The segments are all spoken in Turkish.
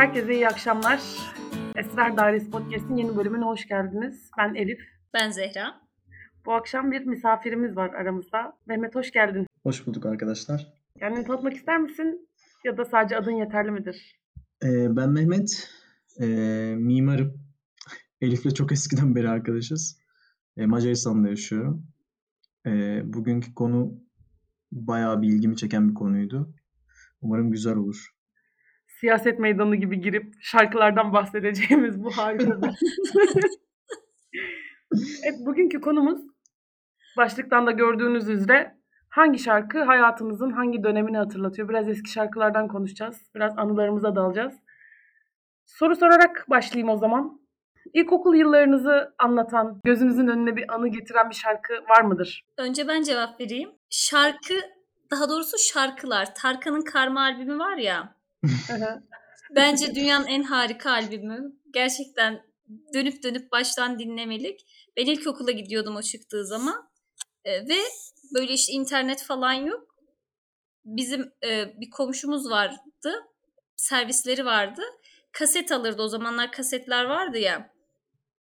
Herkese iyi akşamlar. Esrar Dairesi Podcast'in yeni bölümüne hoş geldiniz. Ben Elif. Ben Zehra. Bu akşam bir misafirimiz var aramızda. Mehmet hoş geldin. Hoş bulduk arkadaşlar. Kendini tanıtmak ister misin? Ya da sadece adın yeterli midir? Ee, ben Mehmet. Ee, mimarım. Elif'le çok eskiden beri arkadaşız. Ee, Macaristan'da yaşıyorum. Ee, bugünkü konu bayağı bir ilgimi çeken bir konuydu. Umarım güzel olur. Siyaset meydanı gibi girip şarkılardan bahsedeceğimiz bu harika bir... evet, bugünkü konumuz başlıktan da gördüğünüz üzere hangi şarkı hayatımızın hangi dönemini hatırlatıyor? Biraz eski şarkılardan konuşacağız. Biraz anılarımıza dalacağız. Soru sorarak başlayayım o zaman. İlkokul yıllarınızı anlatan, gözünüzün önüne bir anı getiren bir şarkı var mıdır? Önce ben cevap vereyim. Şarkı, daha doğrusu şarkılar. Tarkan'ın Karma albümü var ya. Bence dünyanın en harika albümü. Gerçekten dönüp dönüp baştan dinlemelik. Ben ilkokula gidiyordum o çıktığı zaman. E, ve böyle işte internet falan yok. Bizim e, bir komşumuz vardı. Servisleri vardı. Kaset alırdı. O zamanlar kasetler vardı ya.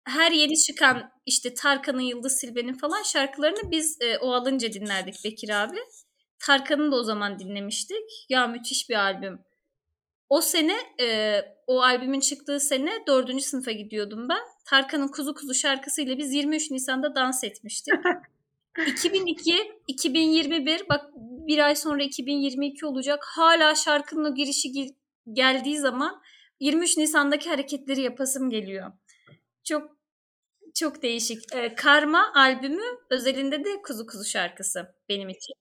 Her yeni çıkan işte Tarkan'ın, Yıldız Silbe'nin falan şarkılarını biz e, o alınca dinlerdik Bekir abi. Tarkan'ın da o zaman dinlemiştik. Ya müthiş bir albüm. O sene e, o albümün çıktığı sene dördüncü sınıfa gidiyordum ben. Tarkan'ın Kuzu Kuzu şarkısıyla biz 23 Nisan'da dans etmiştik. 2002, 2021 bak bir ay sonra 2022 olacak. Hala şarkının o girişi geldiği zaman 23 Nisan'daki hareketleri yapasım geliyor. Çok çok değişik. Ee, Karma albümü özelinde de Kuzu Kuzu şarkısı benim için.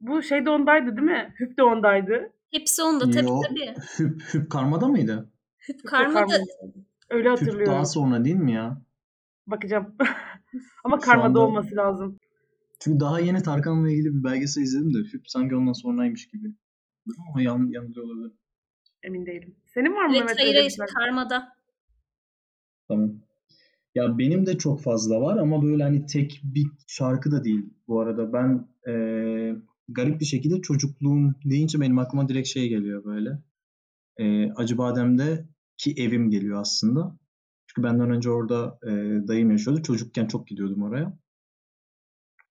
Bu şey de ondaydı değil mi? Hüp de ondaydı. Hepsi onda tabii Yo, tabii. Hüp, Hüp Karma'da mıydı? Hüp Karma da Öyle Hüp hatırlıyorum. daha sonra değil mi ya? Bakacağım. Ama Şu karmada anda- olması lazım. Çünkü daha yeni Tarkan'la ilgili bir belgesel izledim de Hüp sanki ondan sonraymış gibi. Ama yan, yanılıyor olabilir. Emin değilim. Senin var mı Evet Mehmet hayır öyle hayır? Karma'da. Tamam. Ya benim de çok fazla var ama böyle hani tek bir şarkı da değil bu arada. Ben eee, garip bir şekilde çocukluğum deyince benim aklıma direkt şey geliyor böyle. Eee Acıbadem'de ki evim geliyor aslında. Çünkü benden önce orada eee, dayım yaşıyordu. Çocukken çok gidiyordum oraya.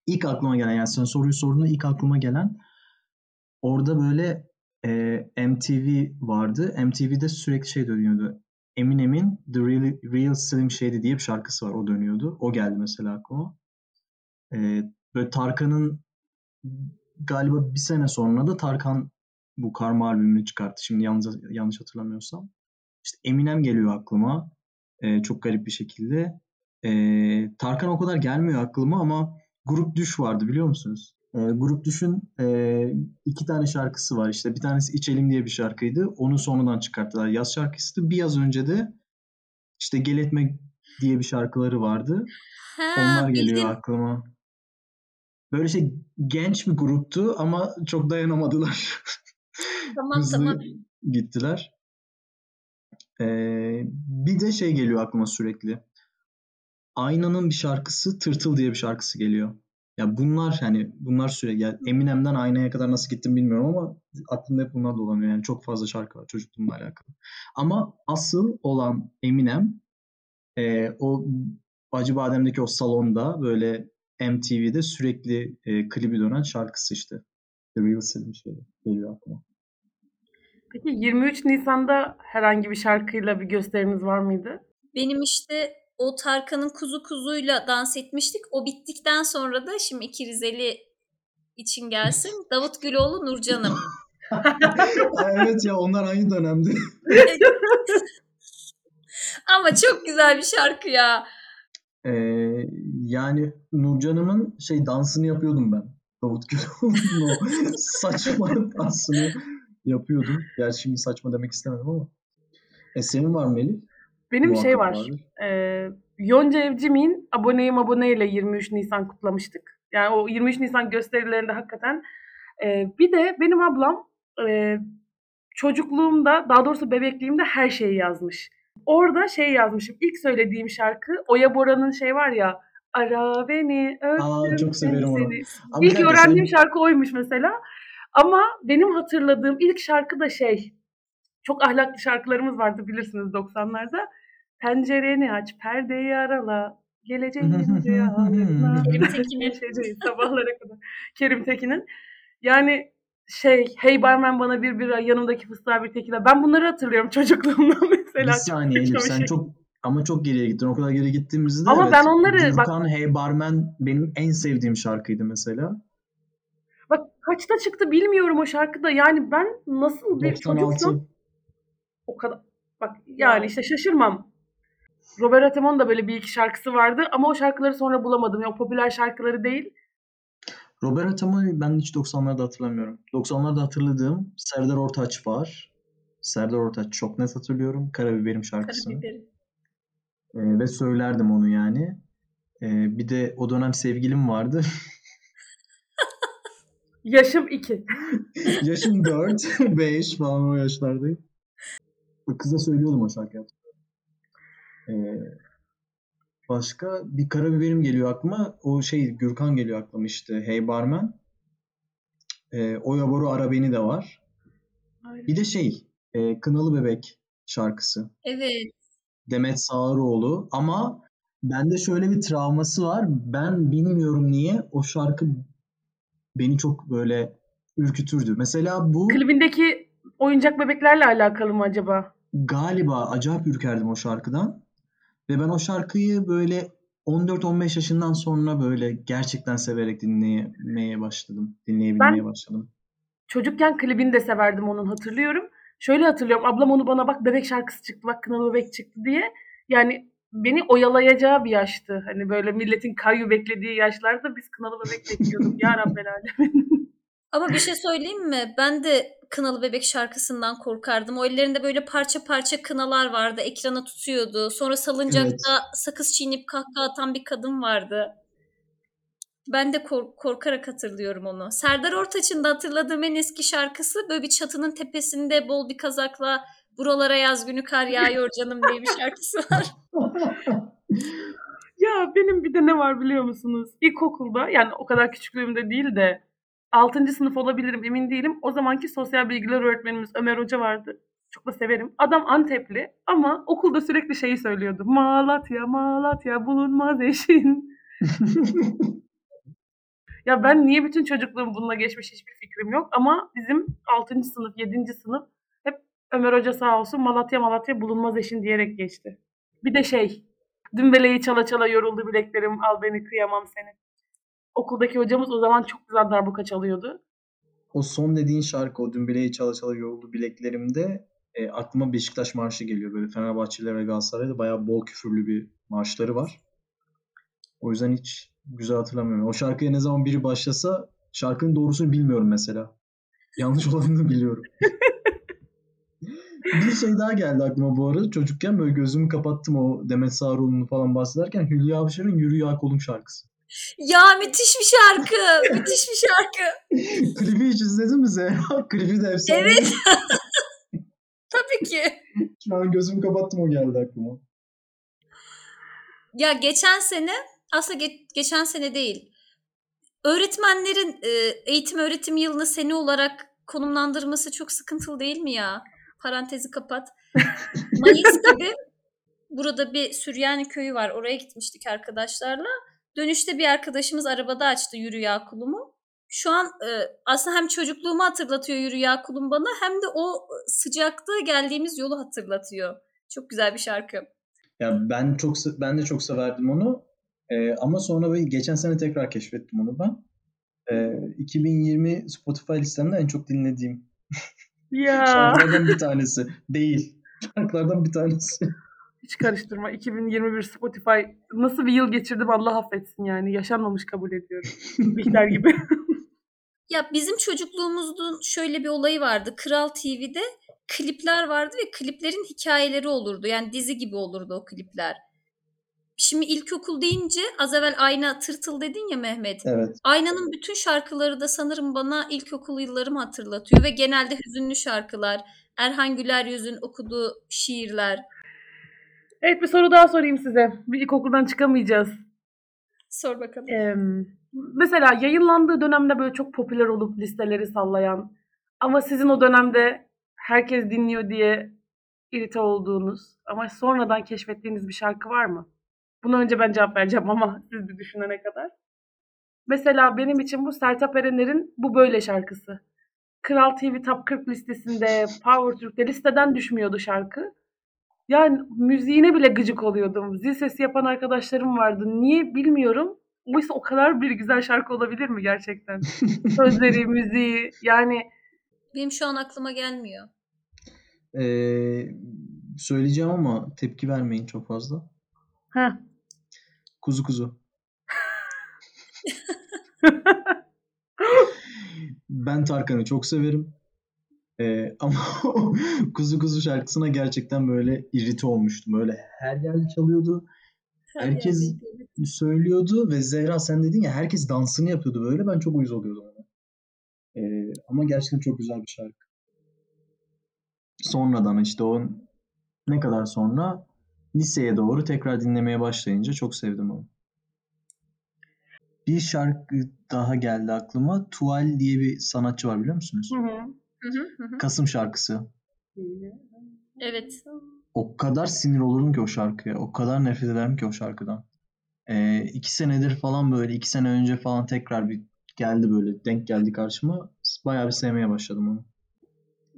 İlk aklıma gelen yani sen soruyu sorduğunda ilk aklıma gelen orada böyle eee, MTV vardı. MTV'de sürekli şey dönüyordu. Eminem'in The Real, Real Slim Shady diye bir şarkısı var. O dönüyordu. O geldi mesela aklıma. Ee, böyle Tarkan'ın galiba bir sene sonra da Tarkan bu Karma albümünü çıkarttı. Şimdi yanlış, yanlış hatırlamıyorsam. İşte Eminem geliyor aklıma. Ee, çok garip bir şekilde. Ee, Tarkan o kadar gelmiyor aklıma ama Grup Düş vardı biliyor musunuz? Ee, Grup Düş'ün e, iki tane şarkısı var. İşte bir tanesi İçelim diye bir şarkıydı. Onu sonradan çıkarttılar. Yaz şarkısıydı. Bir yaz önce de işte Gel Etme diye bir şarkıları vardı. Ha, Onlar geliyor bildim. aklıma. Böyle şey genç bir gruptu ama çok dayanamadılar. Tamam Hızlı tamam. gittiler. Ee, bir de şey geliyor aklıma sürekli. Aynanın bir şarkısı Tırtıl diye bir şarkısı geliyor. Ya bunlar hani bunlar sürekli yani Eminem'den Aynaya kadar nasıl gittim bilmiyorum ama aklımda hep bunlar dolanıyor. Yani çok fazla şarkı var çocukluğumla alakalı. Ama asıl olan Eminem e, o Acıbadem'deki o salonda böyle MTV'de sürekli e, klibi dönen şarkısı işte. The Real Slim şey geliyor aklıma. Peki 23 Nisan'da herhangi bir şarkıyla bir gösteriniz var mıydı? Benim işte o Tarkan'ın kuzu kuzuyla dans etmiştik. O bittikten sonra da şimdi iki Rizeli için gelsin. Davut Güloğlu Nurcan'ım. evet ya onlar aynı dönemde. Ama çok güzel bir şarkı ya. Ee, yani Nurcan'ımın şey dansını yapıyordum ben. Davut Güloğlu'nun o saçma dansını yapıyordum. Gerçi şimdi saçma demek istemedim ama. E senin var mı Elif? Benim şey Muhakkak var. vardır. E, Yonca Evcimik'in aboneyim aboneyle 23 Nisan kutlamıştık. Yani o 23 Nisan gösterilerinde hakikaten. E, bir de benim ablam e, çocukluğumda daha doğrusu bebekliğimde her şeyi yazmış. Orada şey yazmışım. İlk söylediğim şarkı Oya Bora'nın şey var ya Ara beni Aa, öptüm çok severim onu. Ama İlk öğrendiğim senin- şarkı oymuş mesela. Ama benim hatırladığım ilk şarkı da şey çok ahlaklı şarkılarımız vardı bilirsiniz 90'larda. Pencereni aç, perdeyi arala, geleceğin rüyalarına. Kerim Tekin'in. Yaşayacağız sabahlara kadar. Kerim Tekin'in. Yani şey, hey barmen bana bir bira, yanımdaki fıstığa bir tekila. Ben bunları hatırlıyorum çocukluğumdan mesela. Bir saniye Çok Elif sen şey. çok ama çok geriye gittin. O kadar geri gittiğimizde Ama evet. ben onları- bak- Hey Barmen benim en sevdiğim şarkıydı mesela. Bak kaçta çıktı bilmiyorum o şarkıda. Yani ben nasıl bir 96. çocuksam o kadar. Bak yani işte şaşırmam. Robert Atemon da böyle bir iki şarkısı vardı ama o şarkıları sonra bulamadım. Ya o popüler şarkıları değil. Robert Ataman'ı ben hiç 90'larda hatırlamıyorum. 90'larda hatırladığım Serdar Ortaç var. Serdar Ortaç çok net hatırlıyorum. Karabiberim şarkısını. Karabiberi. Ee, ve söylerdim onu yani. Ee, bir de o dönem sevgilim vardı. Yaşım iki. Yaşım 4, 5 falan o yaşlardayım. Kıza söylüyordum o şarkıyı. Ee, başka bir karabiberim geliyor aklıma. O şey Gürkan geliyor aklıma işte. Hey Barman. Ee, Oya Boru Ara Beni de var. Bir de şey e, Kınalı Bebek şarkısı. Evet. Demet Sağaroğlu ama bende şöyle bir travması var. Ben bilmiyorum niye o şarkı beni çok böyle ürkütürdü. Mesela bu Klibindeki oyuncak bebeklerle alakalı mı acaba? galiba acayip ürkerdim o şarkıdan. Ve ben o şarkıyı böyle 14-15 yaşından sonra böyle gerçekten severek dinlemeye başladım. Dinleyebilmeye Ben- başladım. Çocukken klibini de severdim onun hatırlıyorum. Şöyle hatırlıyorum. Ablam onu bana bak bebek şarkısı çıktı, bak kınalı bebek çıktı diye. Yani beni oyalayacağı bir yaştı. Hani böyle milletin kayu beklediği yaşlarda biz kınalı bebek bekliyorduk. ya Rabbel Alemin. Ama bir şey söyleyeyim mi? Ben de Kınalı Bebek şarkısından korkardım. O ellerinde böyle parça parça kınalar vardı. Ekrana tutuyordu. Sonra salıncakta sakız çiğneyip kahkaha atan bir kadın vardı. Ben de kork- korkarak hatırlıyorum onu. Serdar Ortaç'ın da hatırladığım en eski şarkısı böyle bir çatının tepesinde bol bir kazakla buralara yaz günü kar yağıyor canım diye bir şarkısı var. Ya benim bir de ne var biliyor musunuz? İlkokulda yani o kadar küçüklüğümde değil de 6. sınıf olabilirim emin değilim. O zamanki sosyal bilgiler öğretmenimiz Ömer Hoca vardı. Çok da severim. Adam Antepli ama okulda sürekli şeyi söylüyordu. Malatya, Malatya bulunmaz eşin. Ya ben niye bütün çocukluğum bununla geçmiş hiçbir fikrim yok. Ama bizim 6. sınıf, 7. sınıf hep Ömer Hoca sağ olsun Malatya Malatya bulunmaz eşin diyerek geçti. Bir de şey, dümbeleyi çala çala yoruldu bileklerim, al beni kıyamam seni. Okuldaki hocamız o zaman çok güzel darbuka çalıyordu. O son dediğin şarkı, o dümbeleyi çala çala yoruldu bileklerimde e, aklıma Beşiktaş Marşı geliyor. Böyle Fenerbahçeliler ve Galatasaray'da bayağı bol küfürlü bir marşları var. O yüzden hiç güzel hatırlamıyorum. O şarkıya ne zaman biri başlasa şarkının doğrusunu bilmiyorum mesela. Yanlış olanını biliyorum. bir şey daha geldi aklıma bu arada. Çocukken böyle gözümü kapattım o Demet Sağaroğlu'nu falan bahsederken Hülya Avşar'ın Yürü Ya Kolum şarkısı. ya müthiş bir şarkı. müthiş bir şarkı. Klibi hiç izledin mi Zehra? Klibi de efsane. Evet. Tabii ki. Şu an gözümü kapattım o geldi aklıma. Ya geçen sene aslında ge- geçen sene değil. Öğretmenlerin e, eğitim öğretim yılını sene olarak konumlandırması çok sıkıntılı değil mi ya? Parantezi kapat. Mayıs gibi burada bir Süryani köyü var. Oraya gitmiştik arkadaşlarla. Dönüşte bir arkadaşımız arabada açtı Yürü Ya Kulum'u. Şu an e, aslında hem çocukluğumu hatırlatıyor Yürü Ya Kulum bana hem de o sıcakta geldiğimiz yolu hatırlatıyor. Çok güzel bir şarkı. Ya ben çok ben de çok severdim onu. Ee, ama sonra böyle geçen sene tekrar keşfettim onu ben. Ee, 2020 Spotify listemde en çok dinlediğim Ya şarkılardan bir tanesi. Değil. Şarkılardan bir tanesi. hiç karıştırma. 2021 Spotify nasıl bir yıl geçirdim Allah affetsin yani. Yaşanmamış kabul ediyorum. Bihter gibi. Ya bizim çocukluğumuzun şöyle bir olayı vardı. Kral TV'de klipler vardı ve kliplerin hikayeleri olurdu. Yani dizi gibi olurdu o klipler. Şimdi ilkokul deyince az evvel Ayna Tırtıl dedin ya Mehmet. Evet. Aynanın bütün şarkıları da sanırım bana ilkokul yıllarımı hatırlatıyor ve genelde hüzünlü şarkılar. Erhan Güler Yüz'ün okuduğu şiirler. evet bir soru daha sorayım size. Bir ilkokuldan çıkamayacağız. Sor bakalım. Eee, mesela yayınlandığı dönemde böyle çok popüler olup listeleri sallayan ama sizin o dönemde herkes dinliyor diye irite olduğunuz ama sonradan keşfettiğiniz bir şarkı var mı? Bunu önce ben cevap vereceğim ama siz bir düşünene kadar. Mesela benim için bu Sertab Erener'in Bu Böyle şarkısı. Kral TV Top 40 listesinde, Power Türk'te listeden düşmüyordu şarkı. Yani müziğine bile gıcık oluyordum. Zil sesi yapan arkadaşlarım vardı. Niye bilmiyorum. Oysa o kadar bir güzel şarkı olabilir mi gerçekten? Sözleri, müziği yani Benim şu an aklıma gelmiyor. Ee, söyleyeceğim ama tepki vermeyin çok fazla. heh. Kuzu kuzu. Ben Tarkan'ı çok severim. Ee, ama Kuzu Kuzu şarkısına gerçekten böyle irite olmuştum. Böyle her yerde çalıyordu. Herkes söylüyordu ve Zehra sen dedin ya herkes dansını yapıyordu böyle. Ben çok uyuz oluyordum ona. Ee, ama gerçekten çok güzel bir şarkı. Sonradan işte o ne kadar sonra liseye doğru tekrar dinlemeye başlayınca çok sevdim onu. Bir şarkı daha geldi aklıma. Tuval diye bir sanatçı var biliyor musunuz? Hı hı. Hı hı, hı hı. Kasım şarkısı. Evet. O kadar sinir olurum ki o şarkıya. O kadar nefret ederim ki o şarkıdan. Ee, iki senedir falan böyle iki sene önce falan tekrar bir geldi böyle denk geldi karşıma. Bayağı bir sevmeye başladım onu.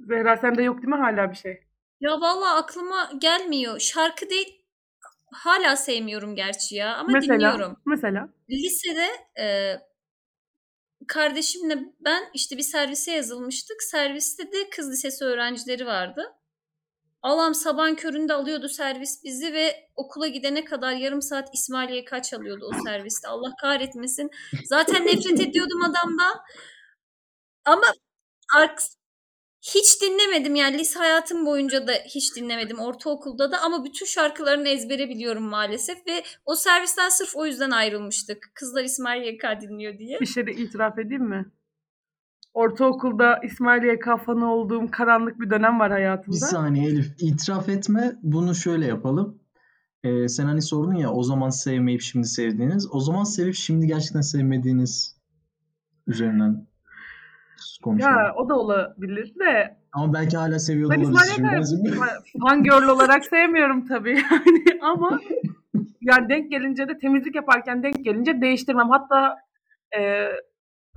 Zehra sende yok değil mi hala bir şey? Ya vallahi aklıma gelmiyor. Şarkı değil. Hala sevmiyorum gerçi ya ama mesela, dinliyorum. Mesela. Lisede e, kardeşimle ben işte bir servise yazılmıştık. Serviste de kız lisesi öğrencileri vardı. Allah'ım sabahın köründe alıyordu servis bizi ve okula gidene kadar yarım saat İsmail kaç alıyordu o serviste. Allah kahretmesin. Zaten nefret ediyordum adamdan. Ama hiç dinlemedim yani lise hayatım boyunca da hiç dinlemedim ortaokulda da ama bütün şarkılarını ezbere biliyorum maalesef ve o servisten sırf o yüzden ayrılmıştık. Kızlar İsmail YK dinliyor diye. Bir şey de itiraf edeyim mi? Ortaokulda İsmail YK fanı olduğum karanlık bir dönem var Bir hayatımda. saniye Elif. itiraf etme. Bunu şöyle yapalım. Ee, sen hani sordun ya o zaman sevmeyip şimdi sevdiğiniz. O zaman sevip şimdi gerçekten sevmediğiniz üzerinden konuşalım. Ya o da olabilir de Ama belki hala seviyor ben olabilirsin. Fan girl olarak sevmiyorum tabii yani ama yani denk gelince de temizlik yaparken denk gelince değiştirmem. Hatta e,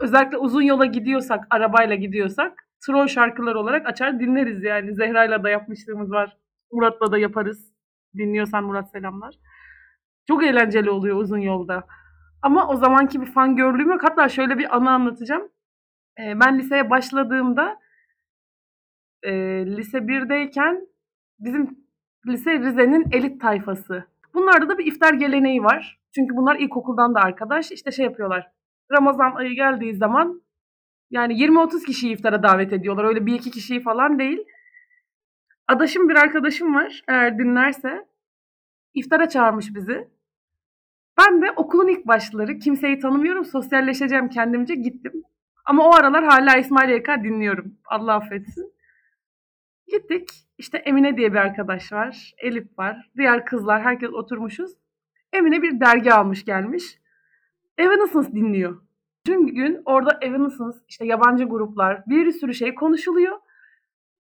özellikle uzun yola gidiyorsak, arabayla gidiyorsak troll şarkılar olarak açar dinleriz yani. Zehra'yla da yapmışlığımız var. Murat'la da yaparız. Dinliyorsan Murat selamlar. Çok eğlenceli oluyor uzun yolda. Ama o zamanki bir fan gördüğüm yok. Hatta şöyle bir anı anlatacağım. Ee, ben liseye başladığımda e, lise 1'deyken bizim lise Rize'nin elit tayfası. Bunlarda da bir iftar geleneği var. Çünkü bunlar ilkokuldan da arkadaş. İşte şey yapıyorlar. Ramazan ayı geldiği zaman yani 20-30 kişiyi iftara davet ediyorlar. Öyle bir iki kişiyi falan değil. Adaşım bir arkadaşım var. Eğer dinlerse iftara çağırmış bizi. Ben de okulun ilk başları kimseyi tanımıyorum. Sosyalleşeceğim kendimce gittim. Ama o aralar hala İsmail YK dinliyorum. Allah affetsin. Gittik. İşte Emine diye bir arkadaş var. Elif var. Diğer kızlar herkes oturmuşuz. Emine bir dergi almış gelmiş. Evanescence dinliyor. Tüm gün orada Evanescence, işte yabancı gruplar, bir sürü şey konuşuluyor.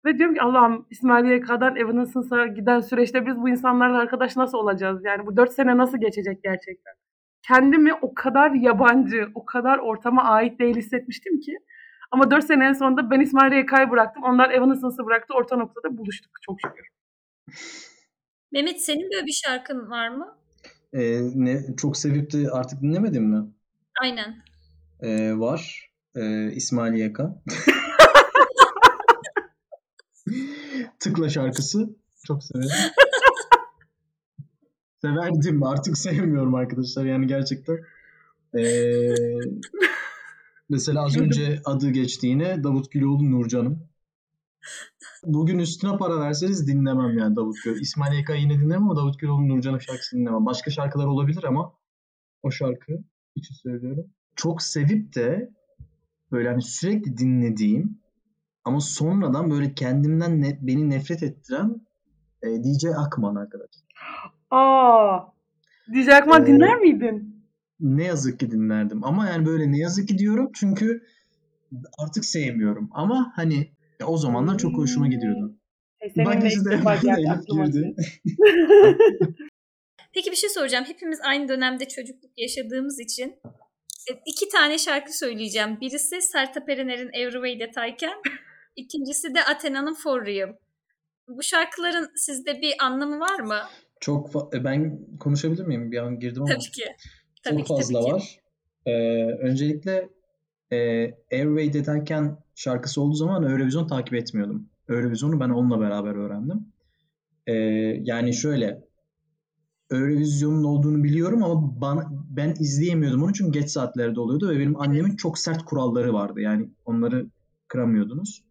Ve diyorum ki Allah'ım İsmail YK'dan Evanescence'a giden süreçte biz bu insanlarla arkadaş nasıl olacağız? Yani bu dört sene nasıl geçecek gerçekten? Kendimi o kadar yabancı, o kadar ortama ait değil hissetmiştim ki. Ama dört senenin sonunda ben İsmail YK'yı bıraktım. Onlar Evanescence'ı bıraktı. Orta noktada buluştuk çok şükür. Mehmet senin böyle bir şarkın var mı? Ee, ne, çok sevip de artık dinlemedin mi? Aynen. Ee, var. Ee, İsmail Yaka. Tıkla şarkısı. Çok severim. Severdim. Artık sevmiyorum arkadaşlar. Yani gerçekten. Ee, mesela az önce adı geçti yine Davut Güloğlu Nurcan'ım. Bugün üstüne para verseniz dinlemem yani Davut Güloğlu. İsmail Yaka yine dinlemem ama Davut Güloğlu Nurcan'ın şarkısını dinlemem. Başka şarkılar olabilir ama o şarkı için söylüyorum. Çok sevip de böyle hani sürekli dinlediğim ama sonradan böyle kendimden ne- beni nefret ettiren e, DJ Akman arkadaş. Aa, DJ Akman Ee, dinler miydin? Ne yazık ki dinlerdim ama yani böyle ne yazık ki diyorum çünkü artık sevmiyorum ama hani Ya o zamanlar çok hoşuma gidiyordu. E, defa geldi Elif girdi. Peki bir şey soracağım. Hepimiz aynı dönemde çocukluk yaşadığımız için e, iki tane şarkı söyleyeceğim. Birisi Sertab Erener'in Every Way That I Can. ikincisi de Athena'nın For Real. Bu şarkıların sizde bir anlamı var mı? Çok fa- e, ben konuşabilir miyim? Bir an girdim ama. Tabii ki. Tabii Çok ki, fazla tabii ki. var. Ee, öncelikle e, Airway Deterken şarkısı olduğu zaman Eurovision takip etmiyordum. Eurovision'u ben onunla beraber öğrendim. Ee, yani şöyle Eurovision'un olduğunu biliyorum ama bana, ben izleyemiyordum onu çünkü geç saatlerde oluyordu ve benim annemin çok sert kuralları vardı. Yani onları kıramıyordunuz.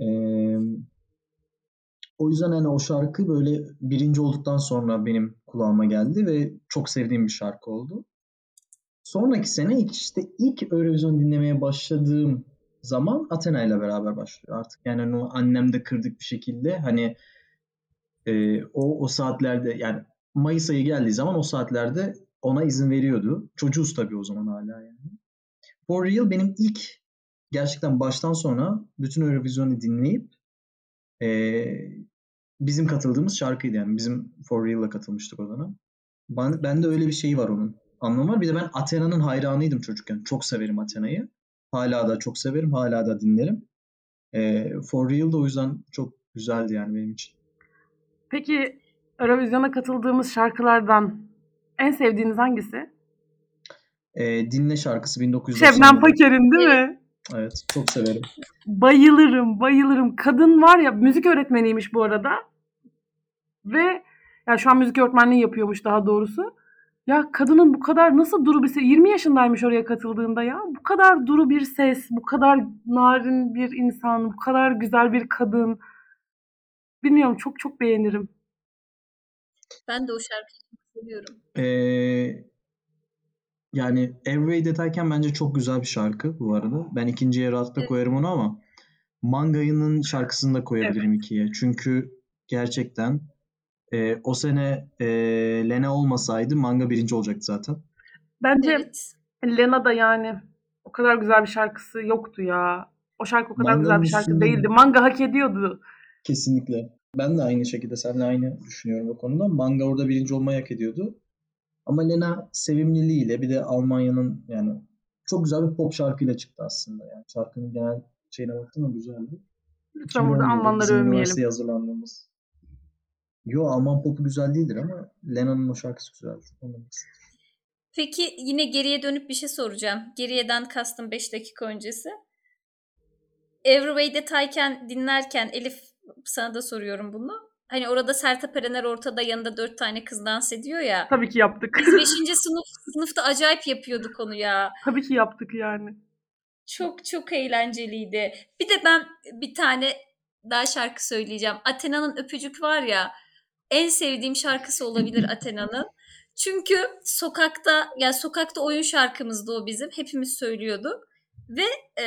Ee, o yüzden hani o şarkı böyle birinci olduktan sonra benim kulağıma geldi ve çok sevdiğim bir şarkı oldu. Sonraki sene işte ilk Eurovision dinlemeye başladığım zaman Athena ile beraber başlıyor artık. Yani onu annem de kırdık bir şekilde hani e, o o saatlerde yani Mayıs ayı geldiği zaman o saatlerde ona izin veriyordu. Çocuğuz tabii o zaman hala yani. For Real benim ilk gerçekten baştan sona bütün Eurovision'u dinleyip e, bizim katıldığımız şarkıydı yani. Bizim For Real'la katılmıştık o dönem. Ben, bende öyle bir şey var onun. Anlamı var. Bir de ben Athena'nın hayranıydım çocukken. Çok severim Athena'yı. Hala da çok severim. Hala da dinlerim. E, For Real da o yüzden çok güzeldi yani benim için. Peki Eurovision'a katıldığımız şarkılardan en sevdiğiniz hangisi? E, Dinle şarkısı 1990. Şebnem Paker'in değil mi? Evet. Çok severim. Bayılırım, bayılırım. Kadın var ya müzik öğretmeniymiş bu arada. Ve ya şu an müzik öğretmenliği yapıyormuş daha doğrusu. Ya kadının bu kadar nasıl duru bir ses, 20 yaşındaymış oraya katıldığında ya. Bu kadar duru bir ses, bu kadar narin bir insan, bu kadar güzel bir kadın. Bilmiyorum çok çok beğenirim. Ben de o şarkıyı seviyorum. E, yani Every Deterken bence çok güzel bir şarkı bu arada. Ben ikinciye rahatlıkla Evet. koyarım onu ama Manga'nın şarkısını da koyabilirim ikiye. Çünkü gerçekten e, o sene e, Lena olmasaydı Manga birinci olacaktı zaten. Bence Evet. Lena da yani o kadar güzel bir şarkısı yoktu ya. O şarkı o kadar güzel Manga'nın bir şarkı üstünde- değildi. Manga hak ediyordu. Kesinlikle. Ben de aynı şekilde seninle aynı düşünüyorum o konuda. Manga orada birinci olmayı hak ediyordu. Ama Lena sevimliliğiyle bir de Almanya'nın yani çok güzel bir pop şarkıyla çıktı aslında. Yani şarkının genel şeyine baktım da güzeldi. Lütfen burada 2017'de Almanları övmeyelim. üniversiteye hazırlandığımız. Yo Alman popu güzel değildir ama Lena'nın o şarkısı güzeldi. Peki yine geriye dönüp bir şey soracağım. Geriyeden kastım 5 dakika öncesi. Every Way That I Can dinlerken Elif sana da soruyorum bunu. Hani orada Sertab Erener ortada yanında dört tane kız dans ediyor ya. Tabii ki yaptık. Biz 5. sınıf sınıfta acayip yapıyorduk onu ya. Tabii ki yaptık yani. Çok çok eğlenceliydi. Bir de ben bir tane daha şarkı söyleyeceğim. Athena'nın Öpücük var ya. En sevdiğim şarkısı olabilir Athena'nın. Çünkü sokakta ya sokakta oyun şarkımızdı o bizim. Hepimiz söylüyorduk. Ve e,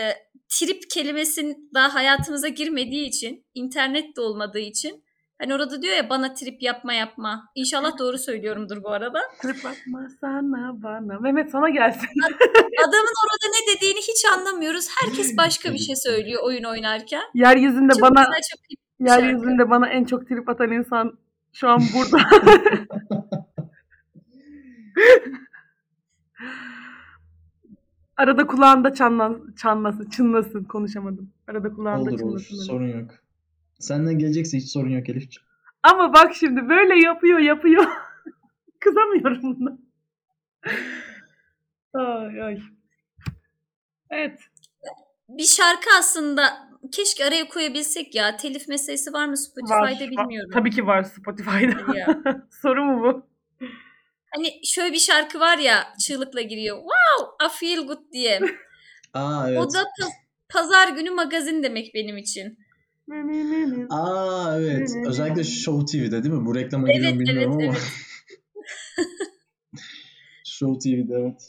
trip kelimesinin daha hayatımıza girmediği için, internet de olmadığı için hani orada diyor ya bana trip yapma yapma. İnşallah doğru söylüyorumdur bu arada. Trip atma sana bana. Mehmet sana gelsin. Adamın orada ne dediğini hiç anlamıyoruz. Herkes başka bir şey söylüyor oyun oynarken. Yeryüzünde Çok bana güzel, çok bir şarkı. yeryüzünde bana en çok trip atan insan şu an burada. Arada kulağında çanlan, çanlasın, çınlasın. Konuşamadım. Arada kulağında Olur olur. çınlasın. dedim. Sorun yok. Senden gelecekse hiç sorun yok Elif'ciğim. Ama bak şimdi böyle yapıyor yapıyor. Kızamıyorum buna. ay ay. Evet. Bir şarkı aslında keşke araya koyabilsek ya. Telif meselesi var mı Var. Spotify'da var. bilmiyorum. Tabii ki var Spotify'da. Ya. Soru mu bu? Hani şöyle bir şarkı var ya çığlıkla giriyor. Wow, I feel good diye. Aa evet. O da pa- pazar günü magazin demek benim için. Aa evet. Özellikle Show TV'de değil mi? Bu reklama Evet, bilmiyorum evet, ama. evet. Show TV'de evet.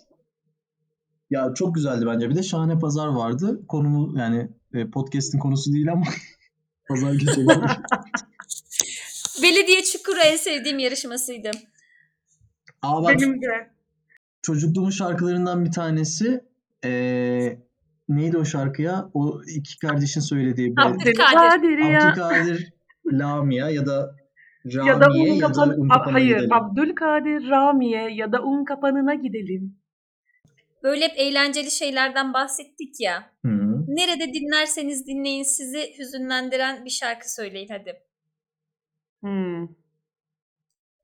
Ya çok güzeldi bence. Bir de Şahane Pazar vardı. Konumu yani e, podcast'in konusu değil ama pazar geceleri. Belediye Çukuru en sevdiğim yarışmasıydı. Aa bak Benim de. çocukluğumun şarkılarından bir tanesi e, neydi o şarkı ya? O iki kardeşin söylediği. be- Abdülkadir. Abdülkadir Lamia ya da Ramiye Ya da un ya da un kapanına hayır gidelim. Abdülkadir Ramiye ya da un kapanına gidelim. Böyle hep eğlenceli şeylerden bahsettik ya. Hı. Nerede dinlerseniz dinleyin sizi hüzünlendiren bir şarkı söyleyin hadi. Hmm,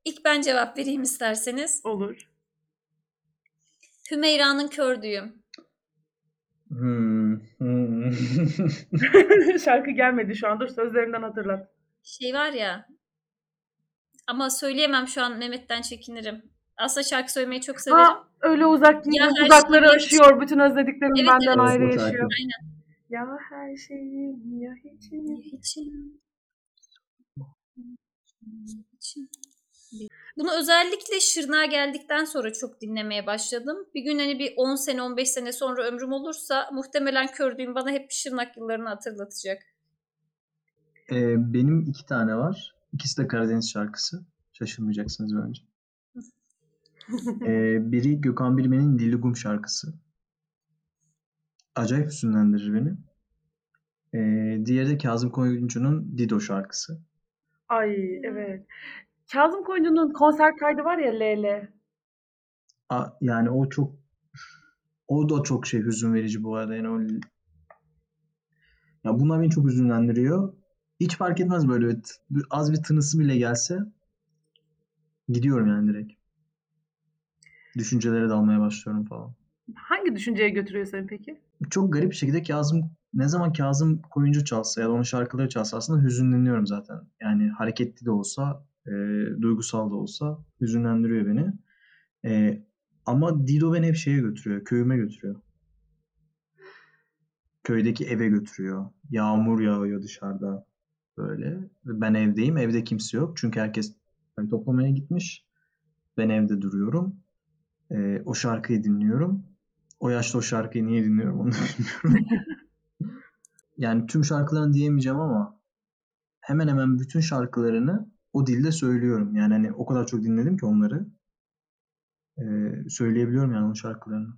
İlk ben cevap vereyim isterseniz. olur. Hümeyra'nın Kör Düğüm. Hmm. Hmm. Şarkı gelmedi şu an. Dur sözlerinden hatırlat. Şey var ya. Ama söyleyemem şu an Mehmet'ten çekinirim. Aslında şarkı söylemeyi çok severim. Ha, öyle uzak Ya her uzakları şey- aşıyor. Bütün özlediklerim Evet, benden evet. ayrı yaşıyor. Aynen. Ya her şeyim ya hiçim. İçim. İçim. Bunu özellikle Şırnağa geldikten sonra çok dinlemeye başladım. Bir gün hani bir 10 sene 15 sene sonra ömrüm olursa muhtemelen kördüğüm bana hep Şırnak yıllarını hatırlatacak. Ee, benim iki tane var. İkisi de Karadeniz şarkısı. Şaşırmayacaksınız bence. Ee, biri Gökhan Bilmen'in Diligum şarkısı. Acayip hüzünlendirir beni. Ee, diğeri de Kazım Koyuncu'nun Dido şarkısı. Ay evet. Kazım Koyuncu'nun konser kaydı var ya LL. A, yani o çok o da çok şey hüzün verici bu arada yani o ya bunlar beni çok hüzünlendiriyor. Hiç fark etmez böyle bir t- bir- az bir tınısı bile gelse gidiyorum yani direkt. Düşüncelere dalmaya başlıyorum falan. Hangi düşünceye götürüyor seni peki? Çok garip bir şekilde Kazım ne zaman Kazım Koyuncu çalsa ya da onun şarkıları çalsa aslında hüzünleniyorum zaten. Yani hareketli de olsa, e, duygusal da olsa hüzünlendiriyor beni. E, ama Dido beni hep şeye götürüyor, köyüme götürüyor. Köydeki eve götürüyor. Yağmur yağıyor dışarıda böyle. Ben evdeyim, evde kimse yok. Çünkü herkes toplamaya gitmiş. Ben evde duruyorum. E, o şarkıyı dinliyorum. O yaşta o şarkıyı niye dinliyorum onu bilmiyorum. yani tüm şarkılarını diyemeyeceğim ama hemen hemen bütün şarkılarını o dilde söylüyorum. Yani hani o kadar çok dinledim ki onları. Ee, söyleyebiliyorum yani o şarkılarını.